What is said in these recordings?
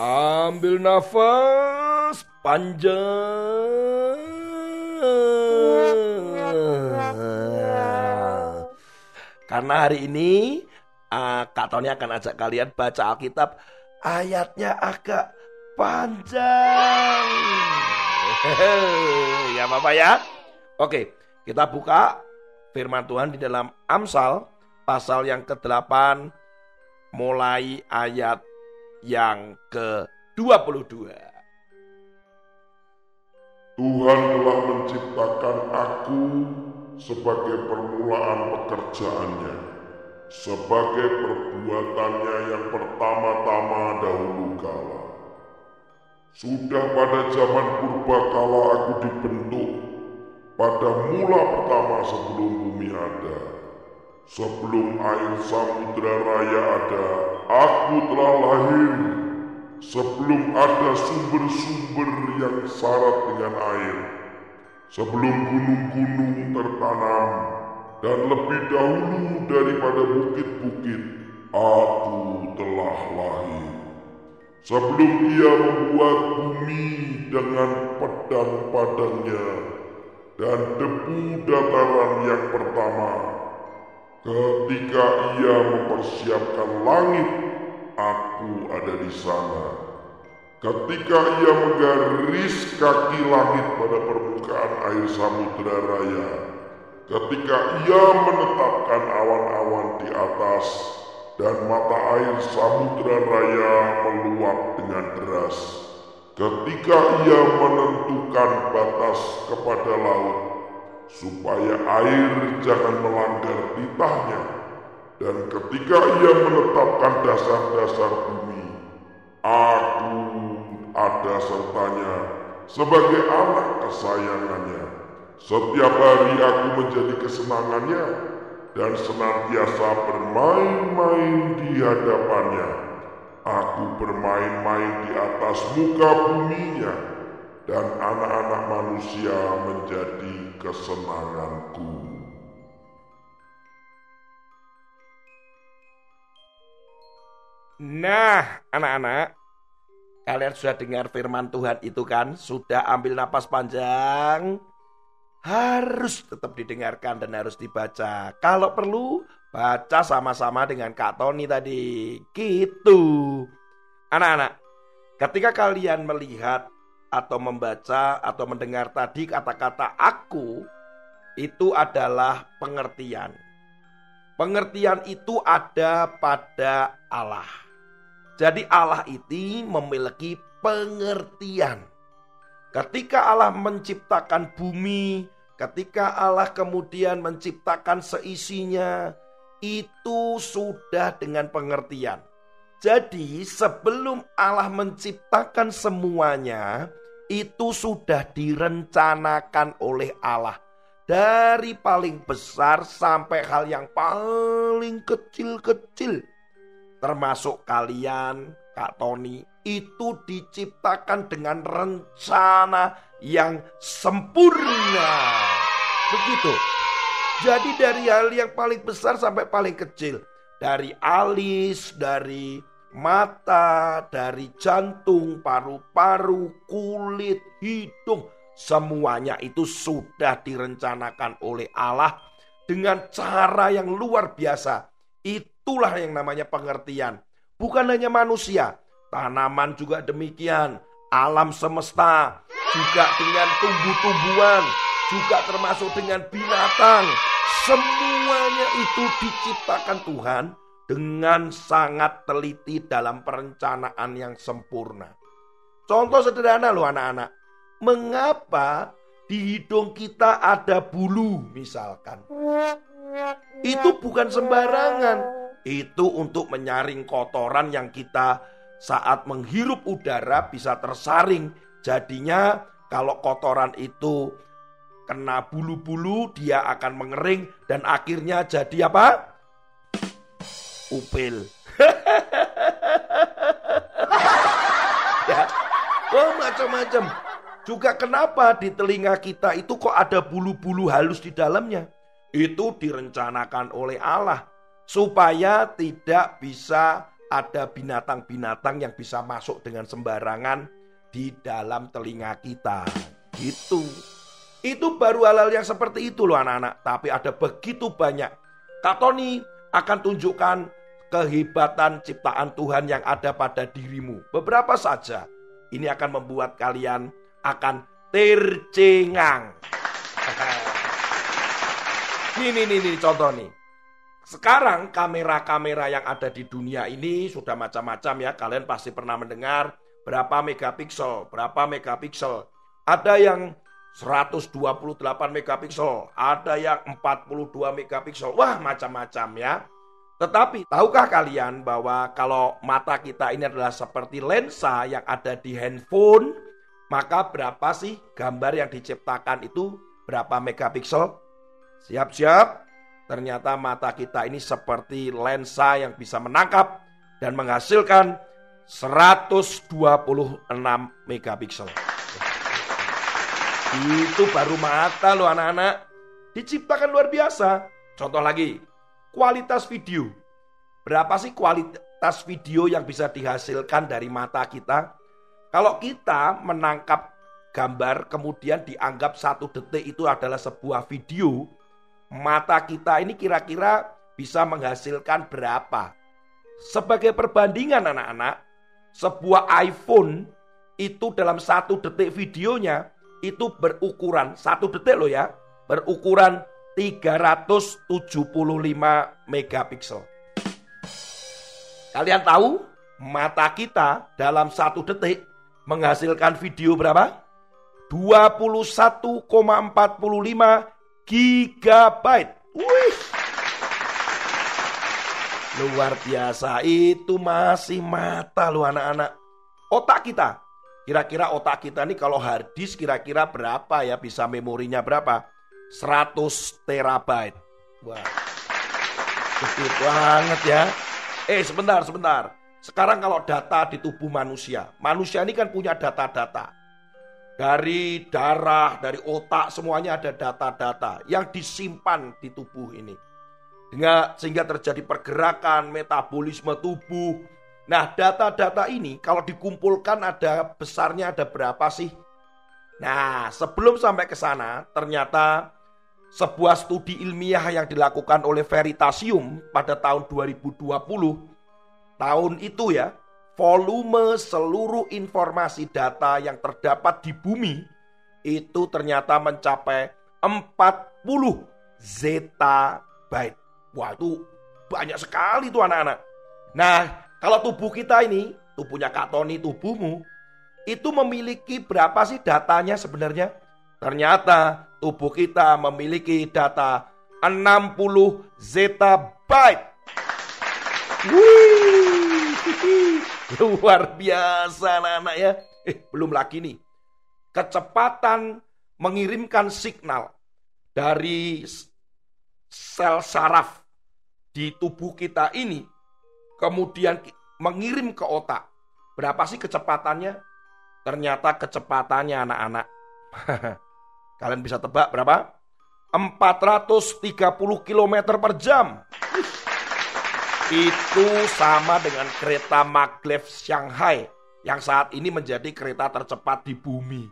Ambil nafas panjang. Karena hari ini uh, Kak Tony akan ajak kalian baca Alkitab ayatnya agak panjang. ya Bapak ya. Oke, kita buka firman Tuhan di dalam Amsal pasal yang ke-8 mulai ayat yang ke-22. Tuhan telah menciptakan aku sebagai permulaan pekerjaannya, sebagai perbuatannya yang pertama-tama dahulu kala. Sudah pada zaman purba kala aku dibentuk, pada mula pertama sebelum bumi ada. Sebelum air samudra raya ada, aku telah lahir. Sebelum ada sumber-sumber yang syarat dengan air. Sebelum gunung-gunung tertanam. Dan lebih dahulu daripada bukit-bukit, aku telah lahir. Sebelum ia membuat bumi dengan pedang padangnya dan debu dataran yang pertama, Ketika ia mempersiapkan langit, aku ada di sana. Ketika ia menggaris kaki langit pada permukaan air samudera raya, ketika ia menetapkan awan-awan di atas dan mata air samudera raya meluap dengan deras, ketika ia menentukan batas kepada laut, supaya air jangan melanggar titahnya. Dan ketika ia menetapkan dasar-dasar bumi, aku ada sertanya sebagai anak kesayangannya. Setiap hari aku menjadi kesenangannya dan senantiasa bermain-main di hadapannya. Aku bermain-main di atas muka buminya dan anak-anak manusia menjadi kesenanganku. Nah, anak-anak, kalian sudah dengar firman Tuhan itu kan? Sudah ambil napas panjang? Harus tetap didengarkan dan harus dibaca. Kalau perlu, baca sama-sama dengan Kak Tony tadi. Gitu. Anak-anak, ketika kalian melihat atau membaca atau mendengar tadi kata-kata aku itu adalah pengertian. Pengertian itu ada pada Allah. Jadi Allah itu memiliki pengertian. Ketika Allah menciptakan bumi, ketika Allah kemudian menciptakan seisinya, itu sudah dengan pengertian. Jadi sebelum Allah menciptakan semuanya, itu sudah direncanakan oleh Allah. Dari paling besar sampai hal yang paling kecil-kecil. Termasuk kalian, Kak Tony, itu diciptakan dengan rencana yang sempurna. Begitu. Jadi dari hal yang paling besar sampai paling kecil. Dari alis, dari mata, dari jantung, paru-paru, kulit, hidung, semuanya itu sudah direncanakan oleh Allah dengan cara yang luar biasa. Itulah yang namanya pengertian. Bukan hanya manusia, tanaman juga demikian, alam semesta juga dengan tumbuh-tumbuhan, juga termasuk dengan binatang. Semuanya itu diciptakan Tuhan dengan sangat teliti dalam perencanaan yang sempurna. Contoh sederhana loh anak-anak. Mengapa di hidung kita ada bulu misalkan? Itu bukan sembarangan. Itu untuk menyaring kotoran yang kita saat menghirup udara bisa tersaring. Jadinya kalau kotoran itu kena bulu-bulu dia akan mengering dan akhirnya jadi apa? Upil. ya. Oh macam-macam. Juga kenapa di telinga kita itu kok ada bulu-bulu halus di dalamnya? Itu direncanakan oleh Allah supaya tidak bisa ada binatang-binatang yang bisa masuk dengan sembarangan di dalam telinga kita. Gitu. Itu baru hal-hal yang seperti itu loh anak-anak. Tapi ada begitu banyak. Kak Tony akan tunjukkan kehebatan ciptaan Tuhan yang ada pada dirimu. Beberapa saja. Ini akan membuat kalian akan tercengang. Ini nih, nih contoh nih. Sekarang kamera-kamera yang ada di dunia ini sudah macam-macam ya. Kalian pasti pernah mendengar berapa megapiksel, berapa megapiksel. Ada yang 128 megapiksel, ada yang 42 megapiksel. Wah, macam-macam ya. Tetapi tahukah kalian bahwa kalau mata kita ini adalah seperti lensa yang ada di handphone, maka berapa sih gambar yang diciptakan itu berapa megapiksel? Siap-siap. Ternyata mata kita ini seperti lensa yang bisa menangkap dan menghasilkan 126 megapiksel. Itu baru mata loh anak-anak. Diciptakan luar biasa. Contoh lagi, kualitas video. Berapa sih kualitas video yang bisa dihasilkan dari mata kita? Kalau kita menangkap gambar kemudian dianggap satu detik itu adalah sebuah video, mata kita ini kira-kira bisa menghasilkan berapa? Sebagai perbandingan anak-anak, sebuah iPhone itu dalam satu detik videonya itu berukuran satu detik loh ya, berukuran 375 megapiksel. Kalian tahu mata kita dalam satu detik menghasilkan video berapa? 21,45 gigabyte. Wih. Luar biasa, itu masih mata lu anak-anak. Otak kita, kira-kira otak kita nih kalau hard disk kira-kira berapa ya bisa memorinya berapa? 100 terabyte. Wah, gede banget ya. Eh sebentar, sebentar. Sekarang kalau data di tubuh manusia, manusia ini kan punya data-data. Dari darah, dari otak, semuanya ada data-data yang disimpan di tubuh ini. Sehingga terjadi pergerakan, metabolisme tubuh. Nah data-data ini kalau dikumpulkan ada besarnya ada berapa sih? Nah sebelum sampai ke sana ternyata sebuah studi ilmiah yang dilakukan oleh Veritasium pada tahun 2020 tahun itu ya volume seluruh informasi data yang terdapat di bumi itu ternyata mencapai 40 zettabyte. Wah itu banyak sekali tuh anak-anak. Nah kalau tubuh kita ini, tubuhnya Kak Tony, tubuhmu, itu memiliki berapa sih datanya sebenarnya? Ternyata tubuh kita memiliki data 60 zettabyte. Wih. Luar biasa anak-anak ya. Eh belum lagi nih. Kecepatan mengirimkan signal dari sel saraf di tubuh kita ini kemudian mengirim ke otak. Berapa sih kecepatannya? Ternyata kecepatannya anak-anak. Kalian bisa tebak berapa? 430 km per jam itu sama dengan kereta maglev Shanghai yang saat ini menjadi kereta tercepat di bumi.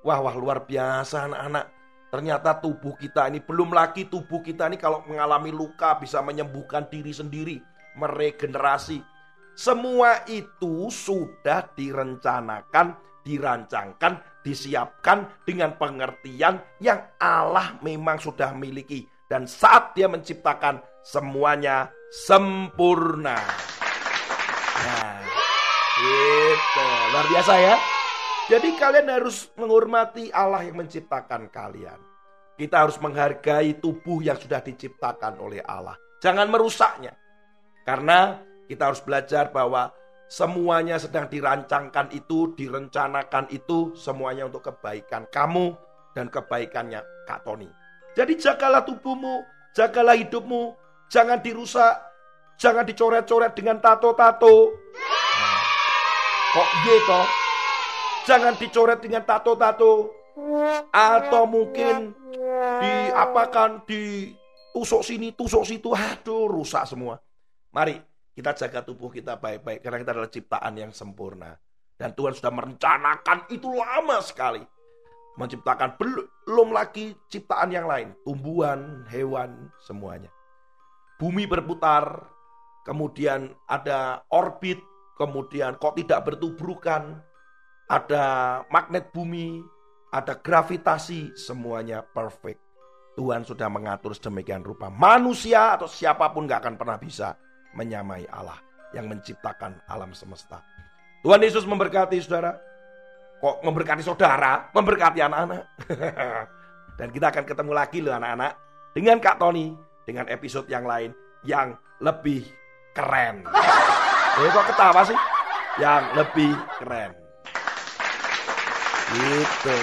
Wah, wah luar biasa anak-anak. Ternyata tubuh kita ini belum lagi tubuh kita ini kalau mengalami luka bisa menyembuhkan diri sendiri, meregenerasi. Semua itu sudah direncanakan, dirancangkan, disiapkan dengan pengertian yang Allah memang sudah miliki. Dan saat dia menciptakan semuanya sempurna. Nah, itu luar biasa ya. Jadi kalian harus menghormati Allah yang menciptakan kalian. Kita harus menghargai tubuh yang sudah diciptakan oleh Allah. Jangan merusaknya. Karena kita harus belajar bahwa semuanya sedang dirancangkan itu, direncanakan itu, semuanya untuk kebaikan kamu dan kebaikannya Kak Tony. Jadi jagalah tubuhmu, jagalah hidupmu, jangan dirusak, jangan dicoret-coret dengan tato-tato. Kok gitu? Jangan dicoret dengan tato-tato. Atau mungkin diapakan, ditusuk sini, tusuk situ. Aduh, rusak semua. Mari kita jaga tubuh kita baik-baik karena kita adalah ciptaan yang sempurna. Dan Tuhan sudah merencanakan itu lama sekali. Menciptakan belum lagi ciptaan yang lain. Tumbuhan, hewan, semuanya. Bumi berputar, kemudian ada orbit, kemudian kok tidak bertubrukan, ada magnet bumi, ada gravitasi, semuanya perfect. Tuhan sudah mengatur sedemikian rupa. Manusia atau siapa pun gak akan pernah bisa menyamai Allah yang menciptakan alam semesta. Tuhan Yesus memberkati saudara. Kok memberkati saudara, memberkati anak-anak. Dan kita akan ketemu lagi loh anak-anak. Dengan Kak Tony, dengan episode yang lain yang lebih keren. Eh kok ketawa sih? Yang lebih keren. Gitu.